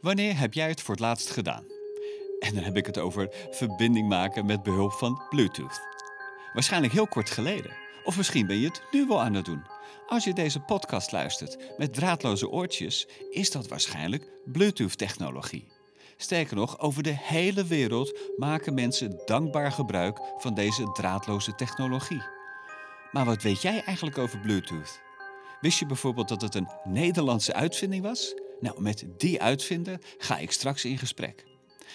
Wanneer heb jij het voor het laatst gedaan? En dan heb ik het over verbinding maken met behulp van Bluetooth. Waarschijnlijk heel kort geleden. Of misschien ben je het nu wel aan het doen. Als je deze podcast luistert met draadloze oortjes, is dat waarschijnlijk Bluetooth-technologie. Sterker nog, over de hele wereld maken mensen dankbaar gebruik van deze draadloze technologie. Maar wat weet jij eigenlijk over Bluetooth? Wist je bijvoorbeeld dat het een Nederlandse uitvinding was? Nou, met die uitvinder ga ik straks in gesprek.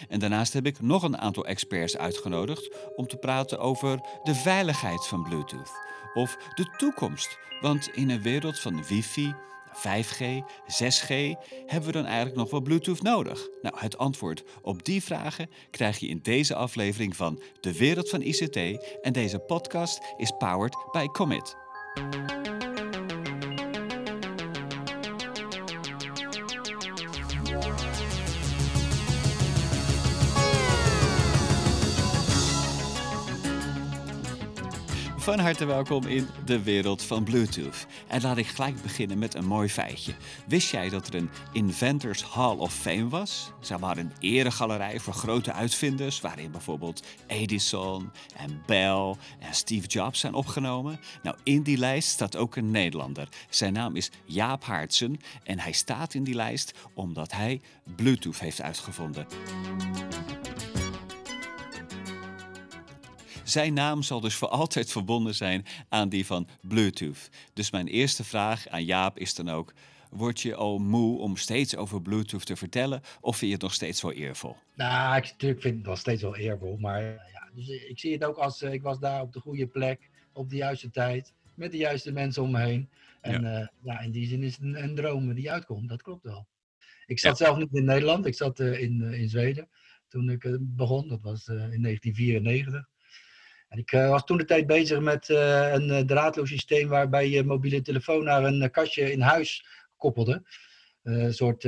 En daarnaast heb ik nog een aantal experts uitgenodigd om te praten over de veiligheid van Bluetooth of de toekomst. Want in een wereld van wifi, 5G, 6G hebben we dan eigenlijk nog wel Bluetooth nodig? Nou, het antwoord op die vragen krijg je in deze aflevering van De Wereld van ICT en deze podcast is powered by Commit. Van harte welkom in de wereld van Bluetooth. En laat ik gelijk beginnen met een mooi feitje. Wist jij dat er een Inventors Hall of Fame was? Zeg maar een eregalerij voor grote uitvinders, waarin bijvoorbeeld Edison en Bell en Steve Jobs zijn opgenomen. Nou, in die lijst staat ook een Nederlander. Zijn naam is Jaap Haartsen en hij staat in die lijst omdat hij Bluetooth heeft uitgevonden. Zijn naam zal dus voor altijd verbonden zijn aan die van Bluetooth. Dus mijn eerste vraag aan Jaap is dan ook: Word je al moe om steeds over Bluetooth te vertellen, of vind je het nog steeds wel eervol? Nou, ik, natuurlijk vind het nog steeds wel eervol, maar ja, dus ik zie het ook als uh, ik was daar op de goede plek, op de juiste tijd, met de juiste mensen om me heen. En ja, uh, ja in die zin is het een, een, droom die uitkomt, dat klopt wel. Ik zat ja. zelf niet in Nederland, ik zat uh, in, in Zweden toen ik begon, dat was in 1994. Ik uh, was toen de tijd bezig met uh, een uh, draadloos systeem waarbij je mobiele telefoon naar een kastje in huis koppelde. een soort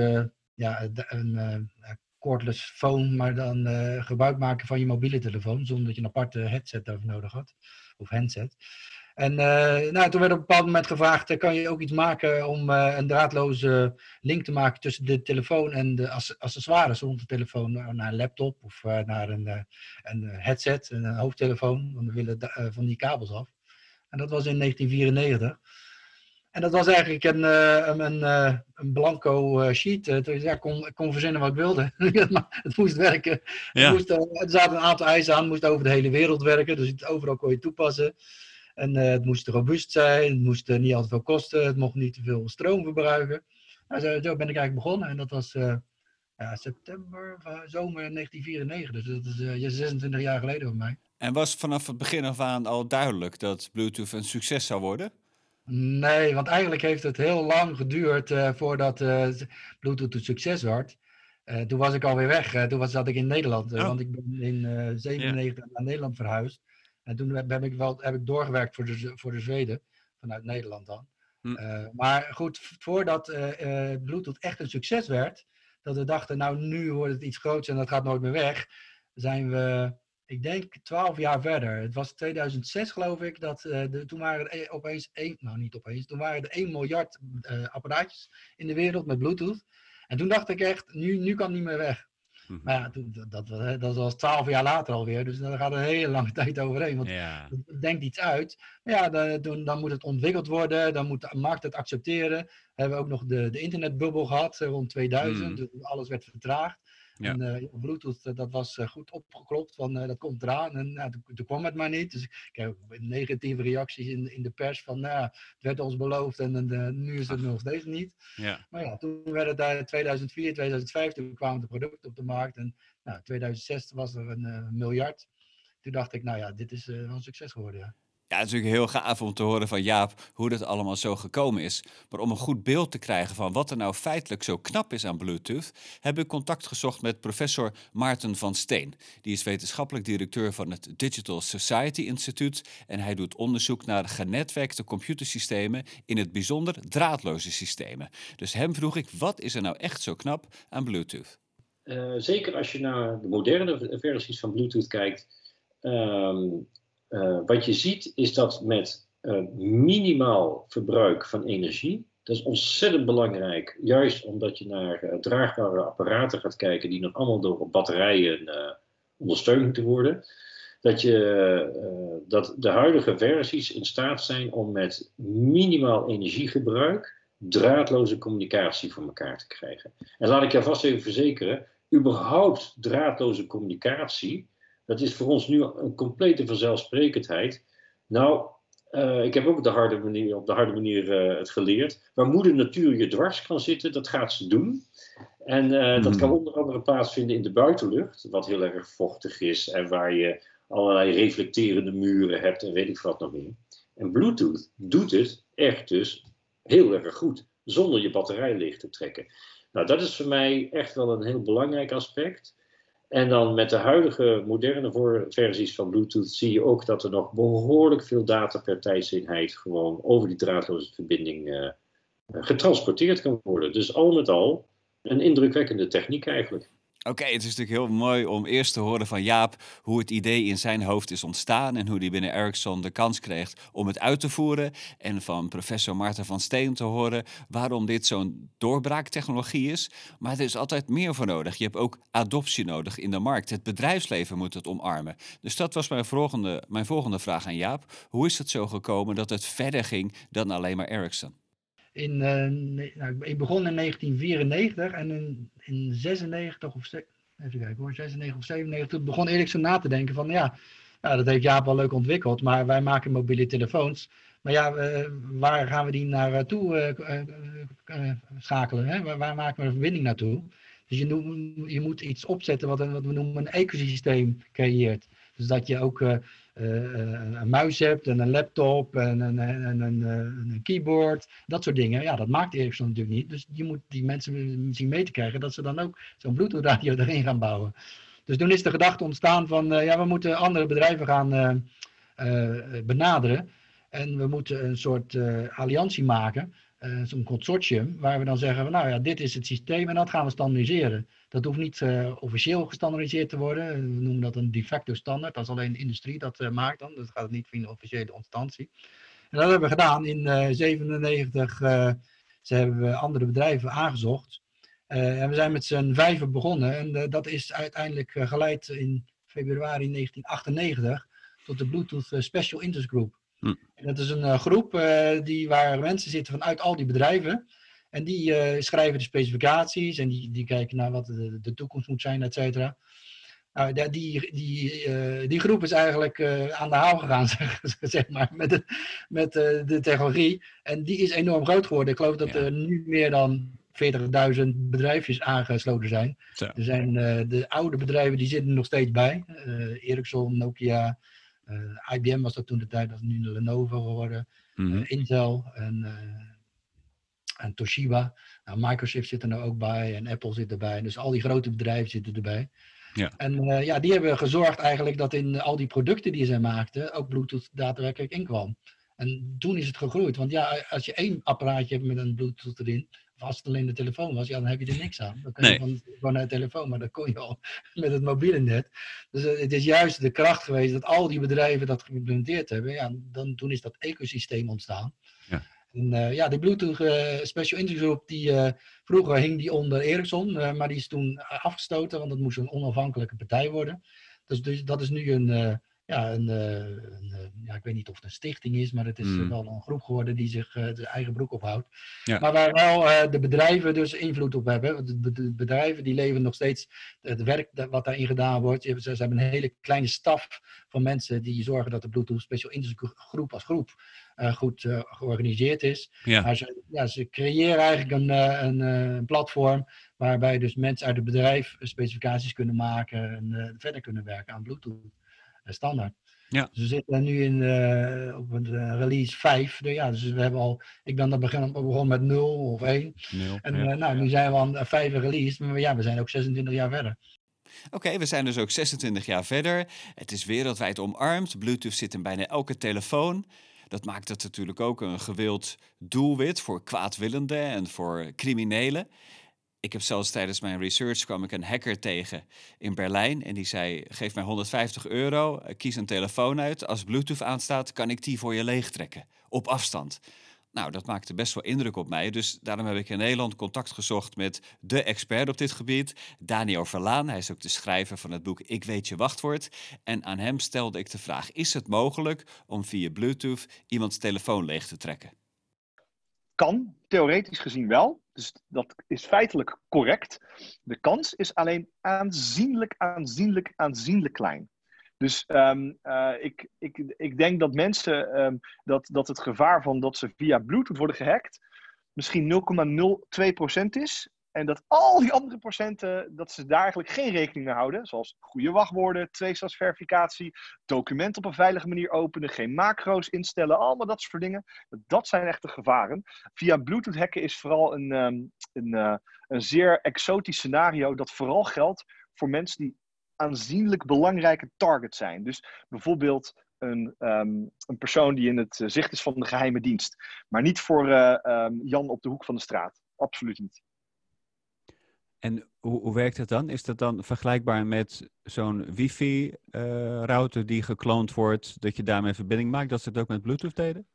ja, een cordless phone, maar dan gebruik maken van je mobiele telefoon zonder dat je een aparte headset daarvoor nodig had. Of handset. En uh, nou, toen werd op een bepaald moment gevraagd: kan je ook iets maken om uh, een draadloze link te maken tussen de telefoon en de accessoires rond de telefoon, naar een laptop of uh, naar een, een headset, een hoofdtelefoon, want we willen van die kabels af. En dat was in 1994. En dat was eigenlijk een, een, een, een blanco sheet. Dus ja, ik kon, kon verzinnen wat ik wilde. het moest werken. Ja. Het moest, er zaten een aantal eisen aan, het moest over de hele wereld werken. Dus het overal kon je toepassen. En uh, het moest robuust zijn, het moest uh, niet al te veel kosten, het mocht niet te veel stroom verbruiken. Nou, zo, zo, ben ik eigenlijk begonnen en dat was uh, ja, september, zomer 1994. Dus dat is 26 jaar geleden voor mij. En was vanaf het begin af aan al duidelijk dat Bluetooth een succes zou worden? Nee, want eigenlijk heeft het heel lang geduurd voordat Bluetooth een succes werd. toen was ik alweer weg. toen was, zat ik in Nederland. Oh. Want ik ben in 97 ja. naar Nederland verhuisd. En toen heb ik, wel, heb ik doorgewerkt voor de, voor de Zweden, vanuit Nederland dan. Hm. Uh, maar goed, voordat uh, uh, Bluetooth echt een succes werd, dat we dachten, nou nu wordt het iets groots en dat gaat nooit meer weg, zijn we, ik denk, twaalf jaar verder. Het was 2006 geloof ik, dat de, toen waren er opeens één, nou niet opeens, toen waren er 1 miljard apparaatjes in de wereld met Bluetooth. En toen dacht ik echt, nu, nu kan het niet meer weg. Mhm. Maar ja, dat, dat, dat was twaalf jaar later alweer. Dus daar gaat een hele lange tijd overheen. Want ja. het denkt iets uit. Maar ja, dan, dan, moet het ontwikkeld worden. Dan moet de markt het accepteren. We hebben ook nog de, de internetbubbel gehad eh, rond 2000. Dus alles werd vertraagd. Ja. En Bluetooth, eh, dat was uh, goed opgeklopt, van dat komt eraan. En nou, toen, kwam het maar niet. Dus ik heb negatieve reacties in, in de pers van, nou, het werd ons beloofd en, en nu is het nog steeds niet. Ja. Maar ja, toen werd het daar 2004, 2005, toen kwamen de producten op de markt. En nou, 2006 was er een miljard. Toen dacht ik, nou ja, dit is wel een succes geworden, ja. Ja, het is natuurlijk heel gaaf om te horen van Jaap hoe dat allemaal zo gekomen is. Maar om een goed beeld te krijgen van wat er nou feitelijk zo knap is aan Bluetooth, heb ik contact gezocht met professor Maarten van Steen. Die is wetenschappelijk directeur van het Digital Society Institute en hij doet onderzoek naar genetwerkte computersystemen, in het bijzonder draadloze systemen. Dus hem vroeg ik, wat is er nou echt zo knap aan Bluetooth? Uh, zeker als je naar de moderne versies van Bluetooth kijkt. Um, uh, wat je ziet is dat met uh, minimaal verbruik van energie Dat is ontzettend belangrijk, juist omdat je naar uh, draagbare apparaten gaat kijken die nog allemaal door batterijen ondersteund moeten worden. Dat, je, dat de huidige versies in staat zijn om met minimaal energiegebruik draadloze communicatie voor elkaar te krijgen. En laat ik je vast even verzekeren, überhaupt draadloze communicatie, dat is voor ons nu een complete vanzelfsprekendheid. Nou, uh, ik heb ook de harde manier, op de harde manier uh, het geleerd. Waar moeder natuur je dwars kan zitten, dat gaat ze doen. En uh, dat kan onder andere plaatsvinden in de buitenlucht, wat heel erg vochtig is en waar je allerlei reflecterende muren hebt en weet ik wat nog meer. En Bluetooth doet het echt dus heel erg goed, zonder je batterij leeg te trekken. Nou, dat is voor mij echt wel een heel belangrijk aspect. En dan met de huidige moderne versies van Bluetooth zie je ook dat er nog behoorlijk veel data per tijdseenheid gewoon over die draadloze verbinding uh, getransporteerd kan worden. Dus al met al een indrukwekkende techniek eigenlijk. Oké, het is natuurlijk heel mooi om eerst te horen van Jaap hoe het idee in zijn hoofd is ontstaan en hoe hij binnen Ericsson de kans kreeg om het uit te voeren. En van professor Marta van Steen te horen waarom dit zo'n doorbraaktechnologie is. Maar er is altijd meer voor nodig. Je hebt ook adoptie nodig in de markt. Het bedrijfsleven moet het omarmen. Dus dat was mijn volgende, mijn volgende vraag aan Jaap. Hoe is het zo gekomen dat het verder ging dan alleen maar Ericsson? In, uh, nou, ik begon in 1994 en in, in 96 of even kijken hoor, 96 of 97 begon Ericsson na te denken van ja, dat heeft Jaap wel leuk ontwikkeld, maar wij maken mobiele telefoons. Maar ja, waar gaan we die naartoe uh, schakelen? Hè? Waar, maken we een verbinding naartoe? Dus je, je moet iets opzetten wat, wat we noemen een ecosysteem creëert. Dus dat je ook een muis hebt en een laptop en een, en, een, een, keyboard, dat soort dingen. Ja, dat maakt Ericsson natuurlijk niet. Dus je moet die mensen zien mee te krijgen dat ze dan ook zo'n Bluetooth radio erin gaan bouwen. Dus toen is de gedachte ontstaan van, ja, we moeten andere bedrijven gaan benaderen. En we moeten een soort alliantie maken uh, zo'n consortium, waar we dan zeggen, nou ja, dit is het systeem en dat gaan we standaardiseren. Dat hoeft niet uh, officieel gestandaardiseerd te worden, we noemen dat een de facto standaard, dat is alleen de industrie dat maakt dan, dat gaat niet via een officiële instantie. En dat hebben we gedaan in 1997, ze hebben we andere bedrijven aangezocht. en we zijn met z'n vijven begonnen en dat is uiteindelijk geleid in februari 1998 tot de Bluetooth Special Interest Group. Hm. Dat is een uh, groep uh, die, waar mensen zitten vanuit al die bedrijven. En die uh, schrijven de specificaties en die, die kijken naar wat de, de toekomst moet zijn, et cetera. Nou, die, die, die groep is eigenlijk aan de haal gegaan, zeg maar, met, de, met de technologie. En die is enorm groot geworden. Ik geloof dat er nu meer dan 40.000 bedrijfjes aangesloten zijn. Zo. Er zijn de oude bedrijven, die zitten nog steeds bij. Ericsson, Nokia, IBM was dat toen de tijd, dat is nu Lenovo geworden. Mm -hmm. uh, Intel en, uh, en Toshiba. Nou, Microsoft zit er nou ook bij en Apple zit erbij. Dus al die grote bedrijven zitten erbij. Ja. En ja, die hebben gezorgd eigenlijk dat in al die producten die zij maakten ook Bluetooth daadwerkelijk inkwam. En toen is het gegroeid. Want ja, als je één apparaatje hebt met een Bluetooth erin, als het alleen de telefoon was, ja, dan heb je er niks aan. Dan kun je nee. van, gewoon naar de telefoon, maar dat kon je al met het mobiele net. Dus uh, het is juist de kracht geweest dat al die bedrijven dat geïmplementeerd hebben. Ja, dan, toen is dat ecosysteem ontstaan. Ja. En uh, ja, de Bluetooth uh, Special Interest Group, die, vroeger hing die onder Ericsson, maar die is toen afgestoten, want dat moest een onafhankelijke partij worden. Dus, dus dat is nu een ja, een, een, ja, ik weet niet of het een stichting is, maar het is mm. wel een groep geworden die zich de eigen broek ophoudt. Ja. Maar waar wel de bedrijven dus invloed op hebben. De, bedrijven die leveren nog steeds het werk dat, wat daarin gedaan wordt. Ze, ze, hebben een hele kleine staf van mensen die zorgen dat de Bluetooth Special Interest groep als groep uh, goed georganiseerd is. Ja. Maar ze, ja, ze creëren eigenlijk een, een, een, platform waarbij dus mensen uit het bedrijf specificaties kunnen maken en verder kunnen werken aan Bluetooth standaard. Ja. Dus we zitten nu in, uh, op een uh, release 5. Dus ja, dus we hebben al, ik ben dan begin, begonnen met 0 of 1. 0, en ja, uh, nou, nu zijn we aan 5 release, maar ja, we zijn ook 26 jaar verder. Oké, okay, we zijn dus ook 26 jaar verder. Het is wereldwijd omarmd. Bluetooth zit in bijna elke telefoon. Dat maakt het natuurlijk ook een gewild doelwit voor kwaadwillenden en voor criminelen. Ik heb zelfs tijdens mijn research kwam ik een hacker tegen in Berlijn. En die zei: Geef mij 150 euro, kies een telefoon uit. Als Bluetooth aanstaat, kan ik die voor je leegtrekken. Op afstand. Nou, dat maakte best wel indruk op mij. Dus daarom heb ik in Nederland contact gezocht met de expert op dit gebied, Daniel Verlaan. Hij is ook de schrijver van het boek Ik weet je wachtwoord. En aan hem stelde ik de vraag: is het mogelijk om via Bluetooth iemands telefoon leeg te trekken? Kan, theoretisch gezien wel. Dus dat is feitelijk correct. De kans is alleen aanzienlijk, aanzienlijk, aanzienlijk klein. Dus um, uh, ik, ik, ik denk dat mensen, um, dat, dat het gevaar van dat ze via Bluetooth worden gehackt, misschien 0,02% is. En dat al die andere procenten, dat ze daar eigenlijk geen rekening mee houden. Zoals goede wachtwoorden, tweestapsverificatie, documenten op een veilige manier openen, geen macro's instellen, allemaal dat soort dingen. Dat zijn echt de gevaren. Via Bluetooth hacken is vooral een, um, een, uh, een zeer exotisch scenario dat vooral geldt voor mensen die aanzienlijk belangrijke target zijn. Dus bijvoorbeeld een, um, een persoon die in het zicht is van de geheime dienst. Maar niet voor uh, um, Jan op de hoek van de straat. Absoluut niet. En hoe, werkt het dan? Is dat dan vergelijkbaar met zo'n wifi-router uh, die gekloond wordt, dat je daarmee verbinding maakt, dat ze het ook met Bluetooth deden?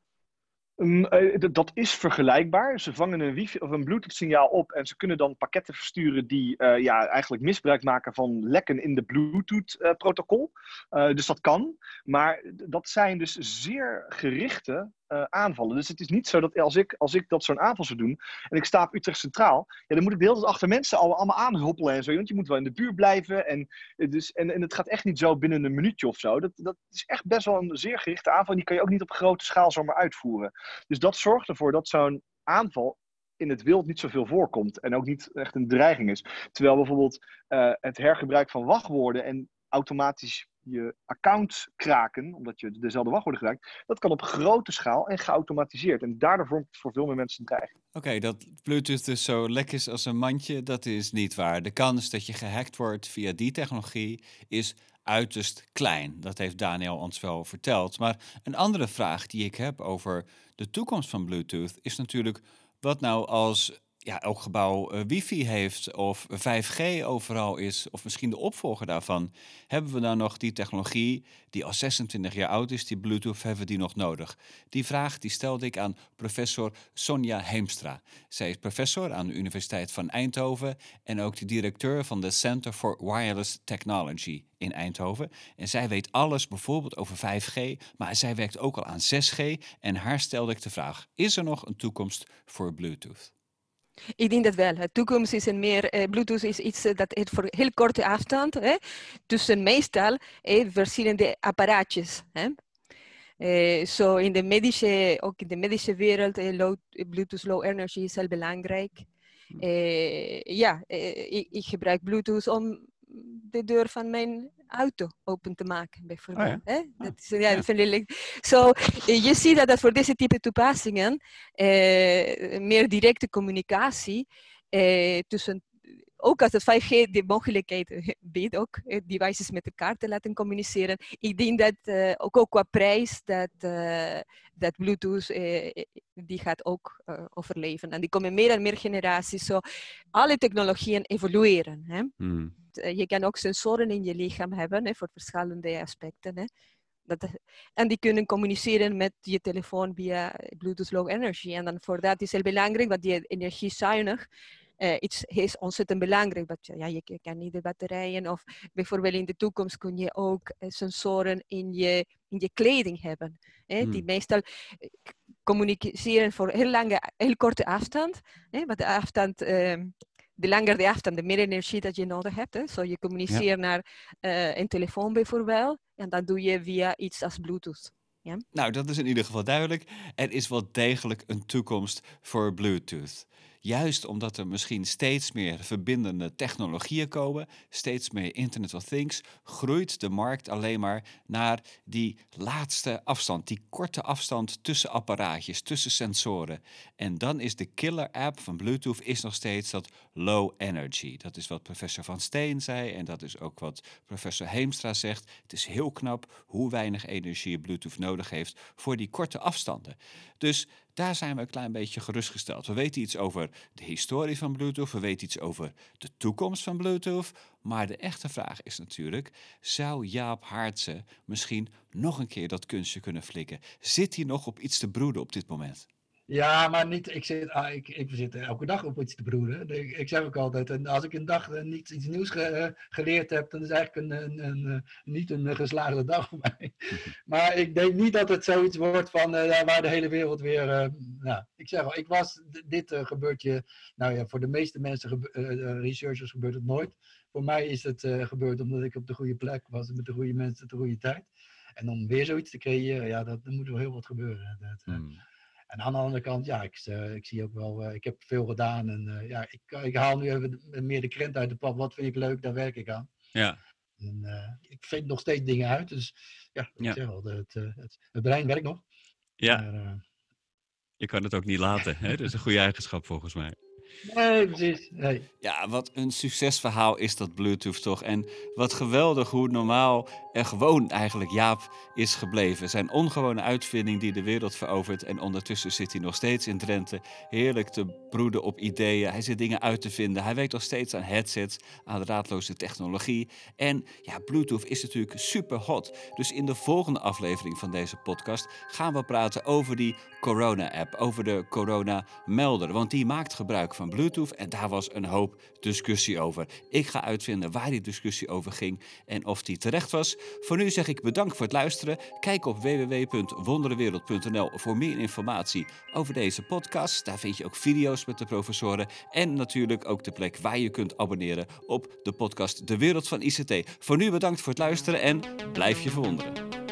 Um, uh, dat is vergelijkbaar. Ze vangen een wifi of een Bluetooth-signaal op en ze kunnen dan pakketten versturen die uh, ja, eigenlijk misbruik maken van lekken in de Bluetooth-protocol. Dus dat kan. Maar dat zijn dus zeer gerichte aanvallen. Dus het is niet zo dat als ik, als ik dat zo'n aanval zou doen en ik sta op Utrecht Centraal, ja, dan moet ik de hele tijd achter mensen al, allemaal aanhoppelen en zo. Want je moet wel in de buurt blijven. En, dus, en, en het gaat echt niet zo binnen een minuutje of zo. Dat, dat is echt best wel een zeer gerichte aanval. Die kan je ook niet op grote schaal zomaar uitvoeren. Dus dat zorgt ervoor dat zo'n aanval in het wild niet zoveel voorkomt en ook niet echt een dreiging is. Terwijl bijvoorbeeld uh, het hergebruik van wachtwoorden en automatisch je account kraken, omdat je dezelfde wachtwoorden gebruikt, dat kan op grote schaal en geautomatiseerd. En daardoor vormt het voor veel meer mensen een dreiging. Oké, dat Bluetooth dus zo lek is als een mandje, dat is niet waar. De kans dat je gehackt wordt via die technologie is uiterst klein. Dat heeft Daniel ons wel verteld. Maar een andere vraag die ik heb over de toekomst van Bluetooth is natuurlijk: wat nou als ja, elk gebouw uh, wifi heeft of 5G overal is, of misschien de opvolger daarvan, hebben we dan nog die technologie die al 26 jaar oud is, die Bluetooth, hebben we die nog nodig? Die vraag die stelde ik aan professor Sonja Heemstra. Zij is professor aan de Universiteit van Eindhoven en ook de directeur van de Center for Wireless Technology in Eindhoven. En zij weet alles bijvoorbeeld over 5G, maar zij werkt ook al aan 6G en haar stelde ik de vraag, is er nog een toekomst voor Bluetooth? Ik denk dat wel. De toekomst is een meer, eh, Bluetooth is iets uh, dat het voor heel korte afstand, hè, tussen meestal eh, verschillende apparaatjes. Hè. Uh, so in de medische, ook in de medische wereld, uh, low, Bluetooth Low Energy is heel belangrijk. Uh, ja, ik, ik, gebruik Bluetooth om de deur van mijn auto open te maken, bijvoorbeeld. Oh ja. Dat is, ja, ja. Vind ik, so, je ziet dat, dat voor deze type toepassingen eh, meer directe communicatie eh, tussen ook als het 5G de mogelijkheid biedt, ook eh, devices met elkaar te laten communiceren. Ik denk dat uh, ook, ook qua prijs, dat, uh, dat Bluetooth, uh, die gaat ook overleven. En die komen meer en meer generaties. So, alle technologieën evolueren. Hè? Mm. Je kan ook sensoren in je lichaam hebben, hè, voor verschillende aspecten. Hè? Dat, en die kunnen communiceren met je telefoon via Bluetooth Low Energy. En dan voor dat is het belangrijk, want die energie zuinig uh, iets is ontzettend belangrijk. Dat, ja, je kan niet de batterijen of bijvoorbeeld in de toekomst kun je ook uh, sensoren in je, in je kleding hebben. Hè, hmm. Die meestal communiceren voor heel lange, heel korte afstand. Hè, want de afstand... Uh, de langer de afstand, de meer energie dat je nodig hebt. Hè. Zo je communiceert ja. naar uh, een telefoon bijvoorbeeld. En dat doe je via iets als Bluetooth. Ja? Nou, dat is in ieder geval duidelijk. Er is wel degelijk een toekomst voor Bluetooth. Juist omdat er misschien steeds meer verbindende technologieën komen, steeds meer Internet of Things, groeit de markt alleen maar naar die laatste afstand, die korte afstand tussen apparaatjes, tussen sensoren. En dan is de killer app van Bluetooth is nog steeds dat low energy. Dat is wat professor Van Steen zei en dat is ook wat professor Heemstra zegt. Het is heel knap hoe weinig energie Bluetooth nodig heeft voor die korte afstanden. Dus daar zijn we een klein beetje gerustgesteld. We weten iets over de historie van Bluetooth, we weten iets over de toekomst van Bluetooth. Maar de echte vraag is natuurlijk: zou Jaap Haartse misschien nog een keer dat kunstje kunnen flikken? Zit hij nog op iets te broeden op dit moment? Ja, maar niet, ik, zit, ah, ik, ik zit elke dag op iets te broeden. Ik, ik zeg ook altijd, en als ik een dag eh, niet iets nieuws ge- eh, geleerd heb, dan is eigenlijk een, een, een, niet een geslaagde dag voor mij. Maar ik denk niet dat het zoiets wordt van eh, waar de hele wereld weer. nou, ik zeg al, ik was, dit gebeurt je, nou ja, voor de meeste mensen, gebe- researchers gebeurt het nooit. Voor mij is het gebeurd omdat ik op de goede plek was, met de goede mensen, de goede tijd. En om weer zoiets te creëren, ja, dat, dan moet er wel heel wat gebeuren. Dat, Hmm. En aan de andere kant, ja, ik, eh, ik zie ook wel, eh, ik heb veel gedaan en eh, ja, ik, ik haal nu even meer de krent uit de pap. Wat vind ik leuk, daar werk ik aan. Ja, En, ik vind nog steeds dingen uit, dus ja, ik Ja. zeg al, het, het, het brein werkt nog. ja Maar, je kan het ook niet laten. Hè? Dat is een goede eigenschap volgens mij. Ja, wat een succesverhaal is dat Bluetooth toch. En wat geweldig hoe normaal en gewoon eigenlijk Jaap is gebleven. Zijn ongewone uitvinding die de wereld verovert. En ondertussen zit hij nog steeds in Drenthe. Heerlijk te broeden op ideeën. Hij zit dingen uit te vinden. Hij werkt nog steeds aan headsets, aan raadloze technologie. En ja, Bluetooth is natuurlijk super hot. Dus in de volgende aflevering van deze podcast gaan we praten over die corona-app. Over de corona-melder. Want die maakt gebruik Bluetooth. En daar was een hoop discussie over. Ik ga uitvinden waar die discussie over ging en of die terecht was. Voor nu zeg ik bedankt voor het luisteren. Kijk op www.wonderenwereld.nl voor meer informatie over deze podcast. Daar vind je ook video's met de professoren. En natuurlijk ook de plek waar je kunt abonneren op de podcast De Wereld van ICT. Voor nu bedankt voor het luisteren en blijf je verwonderen.